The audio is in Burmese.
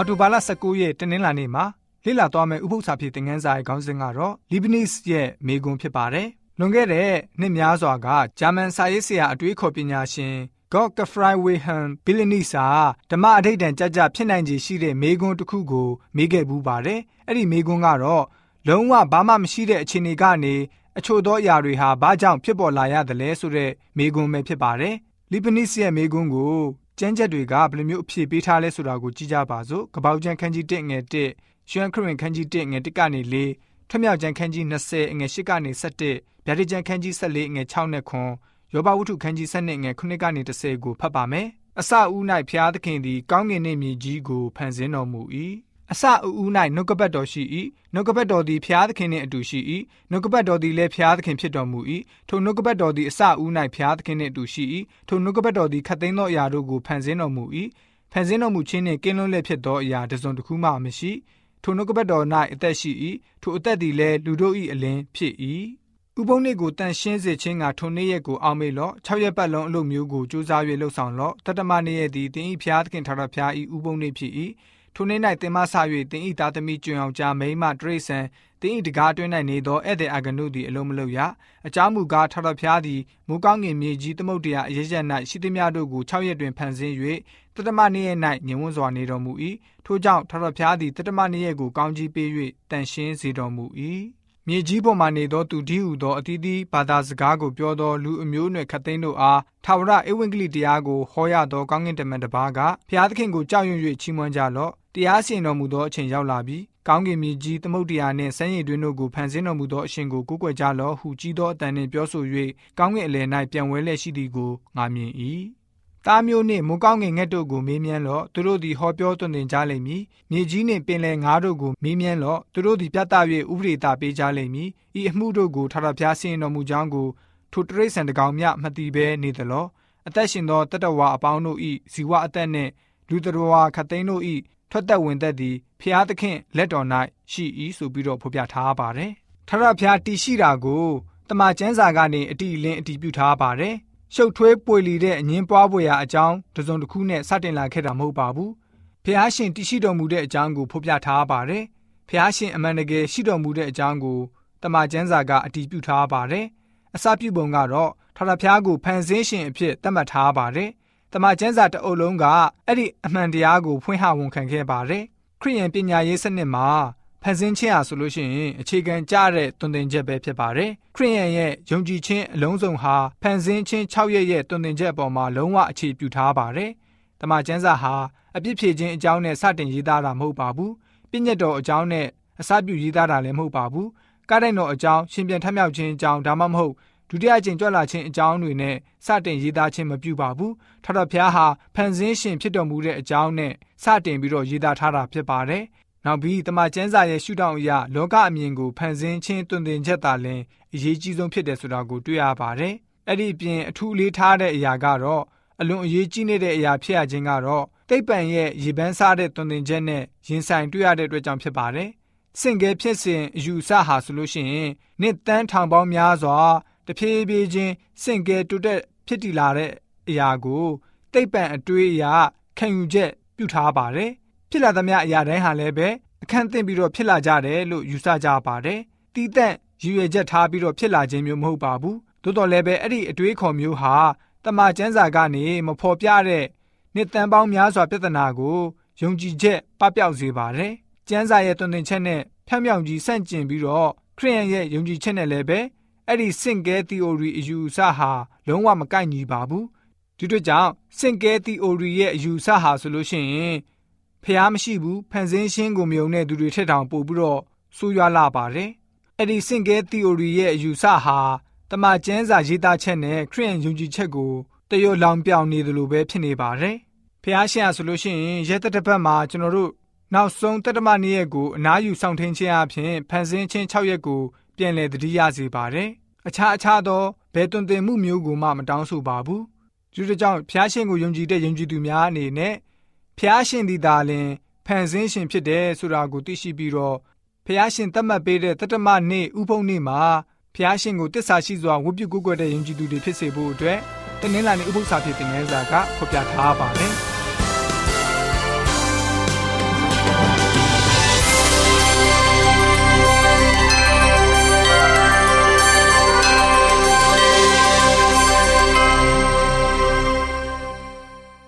အော်တိုဘာလ19ရက်တနင်္လာနေ့မှာလေ့လာသွားမယ့်ဥပုသ္စာဖြစ်တဲ့ငန်းစာရဲ့ခေါင်းစဉ်ကတော့ Leibniz ရဲ့မိဂွန်းဖြစ်ပါတယ်။လွန်ခဲ့တဲ့နှစ်များစွာကဂျာမန်စာရေးဆရာအတွေးခေါ်ပညာရှင် Gottfried Wilhelm Leibniz ဟာဓမ္မအဋိဌံကြကြဖြစ်နိုင်ခြေရှိတဲ့မိဂွန်းတစ်ခုကိုမေးခဲ့ဘူးပါတယ်။အဲ့ဒီမိဂွန်းကတော့လုံးဝဘာမှမရှိတဲ့အခြေအနေကနေအချို့သောအရာတွေဟာဘာကြောင့်ဖြစ်ပေါ်လာရတယ်လဲဆိုတဲ့မိဂွန်းပဲဖြစ်ပါတယ်။ Leibniz ရဲ့မိဂွန်းကို ကျမ်းချက်တွေကဘယ်လိုမျိုးအဖြေပေးထားလဲဆိုတာကိုကြည့်ကြပါစို့။ကပောက်ကျမ်းခန်းကြီး1ငယ်1ရွှမ်းခရင်ခန်းကြီး1ငယ်1ကနေ4ထွမြောက်ကျမ်းခန်းကြီး20ငယ်8ကနေ17ဗျာဒိကျမ်းခန်းကြီး14ငယ်6နဲ့9ယောဘဝုထုခန်းကြီး7ငယ်9ကနေ10ကိုဖတ်ပါမယ်။အစဦး၌ဖျားသခင်သည်ကောင်းကင်နှင့်မြေကြီးကိုဖန်ဆင်းတော်မူ၏ အစအဦး၌နှုတ်ကပတ်တော်ရှိ၏နှုတ်ကပတ်တော်သည်ဖျားသခင်နှင့်အတူရှိ၏နှုတ်ကပတ်တော်သည်လည်းဖျားသခင်ဖြစ်တော်မူ၏ထိုနှုတ်ကပတ်တော်သည်အစအဦး၌ဖျားသခင်နှင့်အတူရှိ၏ထိုနှုတ်ကပတ်တော်သည်ခတ်သိမ်းသောအရာတို့ကိုဖန်ဆင်းတော်မူ၏ဖန်ဆင်းတော်မူခြင်းနှင့်ကင်းလွတ်လည်ဖြစ်သောအရာတစ်စုံတစ်ခုမှမရှိထိုနှုတ်ကပတ်တော်၌အသက်ရှိ၏ထိုအသက်သည်လည်းလူတို့၏အလင်းဖြစ်၏ဥပုံနေ့ကိုတန်ရှင်းစေခြင်းကထိုနေ့ရက်ကိုအောက်မေ့လော့၆ရက်ပတ်လုံးအလုပ်မျိုးကိုစူးစမ်း၍လှုပ်ဆောင်လော့တတမနေ့ရက်သည်တင်းဤဖျားသခင်ထာဝရဖျားဤဥပုံနေ့ဖြစ်၏ ထိုနေ့၌တင်မဆ၍တင်ဤသားသမီးကျွင်အောင်ကြားမိမတရိษံတင်ဤတကားအတွင်း၌နေသောဧည့်သည်အကနုသည်အလုံးမလုံးရအကြောင်းမူကားထထဖျားသည်မူကောင်းငင်မြေကြီးသမုတ်တရားအရရက်၌ရှိသည်များတို့ကို6ရက်တွင်ဖန်ဆင်း၍တတမနေ့ရက်၌ညင်ဝန်းစွာနေတော်မူ၏ထို့ကြောင့်ထထဖျားသည်တတမနေ့ရက်ကိုကောင်းကြီးပေး၍တန်ရှင်းစေတော်မူ၏ မြေကြီးပေါ်မှနေသောသူဒီဟုသောအသီးသီးဘာသာစကားကိုပြောသောလူအမျိုးအနွယ်ခတ်သိန်းတို့အားထာဝရဧဝံဂေလိတရားကိုဟောရသောကောင်းကင်တမန်တစ်ပါးကဖျားသခင်ကိုကြောက်ရွံ့၍ချီးမွမ်းကြလော့တရားစီရင်တော်မူသောအချိန်ရောက်လာပြီကောင်းကင်မြေကြီးသမုတ်တရားနှင့်စမ်းရည်တွင်တို့ကိုဖန်ဆင်းတော်မူသောအရှင်ကိုကိုးကွယ်ကြလော့ဟုကြီးသောအတန်နှင့်ပြောဆို၍ကောင်းကင်အလယ်၌ပြန်ဝဲလျက်ရှိသည်ကိုငါမြင်၏ သားမျိုးနှင့်မိုးကောင်းငင်ငှက်တို့ကိုမေးမြန်းလော့သူတို့သည်ဟောပြောသွန်သင်ကြလိမ့်မည်မြေကြီးနှင့်ပင်လယ်ငါးတို့ကိုမေးမြန်းလော့သူတို့သည်ပြတ်သား၍ဥပဒေတာပေးကြလိမ့်မည်ဤအမှုတို့ကိုထာဝရဘုရားဆင်တော်မူကြောင်းကိုထိုတရိษံတကောင်မြမတိဘဲနေသလောအသက်ရှင်သောတတဝါအပေါင်းတို့ဤဇီဝအသက်နှင့်လူတော်ဝါခသိန်းတို့ဤထွက်သက်ဝင်သက်သည်ဖျားသခင်လက်တော်၌ရှိ၏ဆိုပြီးတော့ဖော်ပြထားပါတယ်။ထရဖျားတည်ရှိတာကိုတမန်ကျမ်းစာကနေအတီအလင်းအတီးပြုထားပါတယ်။ ရှုပ်ထွေးပွေလီတဲ့အငင်းပွားပွေရာအကြောင်းတစုံတစ်ခုနဲ့စတင်လာခဲ့တာမဟုတ်ပါဘူး။ဖျားရှင်တည်ရှိတော်မူတဲ့အကြောင်းကိုဖော်ပြထားပါတယ်။ဖျားရှင်အမှန်တကယ်ရှိတော်မူတဲ့အကြောင်းကိုတမန်ကျမ်းစာကအတီးပြုထားပါတယ်။အစပြုပုံကတော့ထရဖျားကိုဖန်ဆင်းရှင်အဖြစ်သတ်မှတ်ထားပါတယ်တမန်ကျမ်းစာတအုပ်လုံးကအဲ့ဒီအမှန်တရားကိုဖွင့်ဟဝန်ခံခဲ့ပါတယ်ခရိယန်ပညာရေးစနစ်မှာ ဖန်ဆင်းခြင်းဟာဆိုလို့ရှိရင်အခြေခံကြတဲ့တွင်တင်ချက်ပဲဖြစ်ပါတယ်ခရိယန်ရဲ့ယုံကြည်ခြင်းအလုံးစုံဟာဖန်ဆင်းခြင်း6ရက်ရဲ့တွင်တင်ချက်အပေါ်မှာလုံးဝအခြေပြုထားပါတယ်တမန်ကျမ်းစာဟာအပြစ်ဖြေခြင်းအကြောင်းနဲ့စတင်ရေးသားတာမဟုတ်ပါဘူးပြည့်ညတ်တော်အကြောင်းနဲ့အစပြုရေးသားတာလည်းမဟုတ်ပါဘူးကားတိုင်းတော်အကြောင်းရှင်ပြန်ထမြောက်ခြင်းအကြောင်းဒါမှမဟုတ်ဒုတိယအကြိမ်ကြွလာခြင်းအကြောင်းတွေနဲ့စတင်ရေးသားခြင်းမပြုပါဘူးထထဖျားဟာဖန်ဆင်းရှင်ဖြစ်တော်မူတဲ့အကြောင်းနဲ့စတင်ပြီးတော့ရေးသားထားတာဖြစ်ပါတယ် နောက်ပြီးတမန်ကျမ်းစာရဲ့ရှုထောင့်အရလောကအမြင်ကိုဖန်ဆင်းခြင်းတွင်တင်ချက်သာလင်အရေးကြီးဆုံးဖြစ်တယ်ဆိုတာကိုတွေ့ရပါတယ်အဲ့ဒီအပြင်အထူးလေးထားတဲ့အရာကတော့အလွန်အရေးကြီးနေတဲ့အရာဖြစ်ရခြင်းကတော့တိတ်ပံရဲ့ရေပန်းစားတဲ့တွင်တင်ချက်နဲ့ရင်ဆိုင်တွေ့ရတဲ့အတွက်ကြောင့်ဖြစ်ပါတယ်စင်ကဲဖြစ်စဉ်အယူဆဟာဆိုလို့ရှိရင်နှစ်တန်းထောင်ပေါင်းများစွာတဖြည်းဖြည်းချင်းစင့်ကဲတိုးတက်ဖြစ်တည်လာတဲ့အရာကိုတိတ်ပံအတွေးအရခံယူချက်ပြုထားပါတယ် ဖြစ်လာသမျှအရာတိုင်းဟာလည်းပဲအခန့်သင့်ပြီးတော့ဖြစ်လာကြတယ်လို့ယူဆကြပါတယ်တီးတန့်ရည်ရွယ်ချက်ထားပြီးတော့ဖြစ်လာခြင်းမျိုးမဟုတ်ပါဘူးသို့တော်လည်းပဲအဲ့ဒီအတွေးခေါ်မျိုးဟာတမန်ကျမ်းစာကနေမဖော်ပြတဲ့နှစ်တန်ပေါင်းများစွာပြဿနာကိုယုံကြည်ချက်ပပျောက်စေပါတယ်ကျမ်းစာရဲ့တွင်တင်ချက်နဲ့ဖြောင်ဖြောင်ကြီးဆန့်ကျင်ပြီးတော့ခရိယန်ရဲ့ယုံကြည်ချက်နဲ့လည်းပဲအဲ့ဒီစင့်ကဲ theory အယူအဆဟာလုံးဝမကိုက်ညီပါဘူးဒီတို့ကြောင့်စင့်ကဲ theory ရဲ့အယူအဆဟာဆိုလို့ရှိရင် ဖျားမရှိဘူးဖန်ဆင်းရှင်းကိုမြုံတဲ့သူတွေထက်တောင်ပို့ပြီးတော့ဆိုးရွားလာပါတယ်အဲ့ဒီစင့်ကဲ theory ရဲ့အယူအဆဟာတမန်ကျမ်းစာရေးသားချက်နဲ့ခရစ်ယာန်ယုံကြည်ချက်ကိုတရောလောင်ပြောင်နေတယ်လို့ပဲဖြစ်နေပါတယ်ဖျားရှင်ဟာဆိုလို့ရှိရင်ရဲတတပတ်မှာကျွန်တော်တို့နောက်ဆုံးတတမနေ့ရက်ကိုအနားယူဆောင်ထင်းခြင်းအပြင်ဖန်ဆင်းခြင်း6ရက်ကိုပြန်လည်တတိယစေပါတယ်အခြားအခြားသောဘယ်တွင်တင်မှုမျိုးကိုမှမတောင်းဆိုပါဘူးဒီလိုကြောင့်ဖျားရှင်ကိုယုံကြည်တဲ့ယုံကြည်သူများအနေနဲ့ ဖျားရှင်သည်သာလျှင်ဖန်ဆင်းရှင်ဖြစ်တယ်ဆိုတာကိုသိရှိပြီးတော့ဖျားရှင်သတ်မှတ်ပေးတဲ့တတမနေ့ဥပုံနေ့မှာဖျားရှင်ကိုတစ္ဆာရှိစွာဝတ်ပြုကိုးကွယ်တဲ့ယုံကြည်သူတွေဖြစ်စေဖို့အတွက်တနင်္လာနေ့ဥပုသ္စာဖြစ်တဲ့ငန်းစာကဖော်ပြထားပါတယ်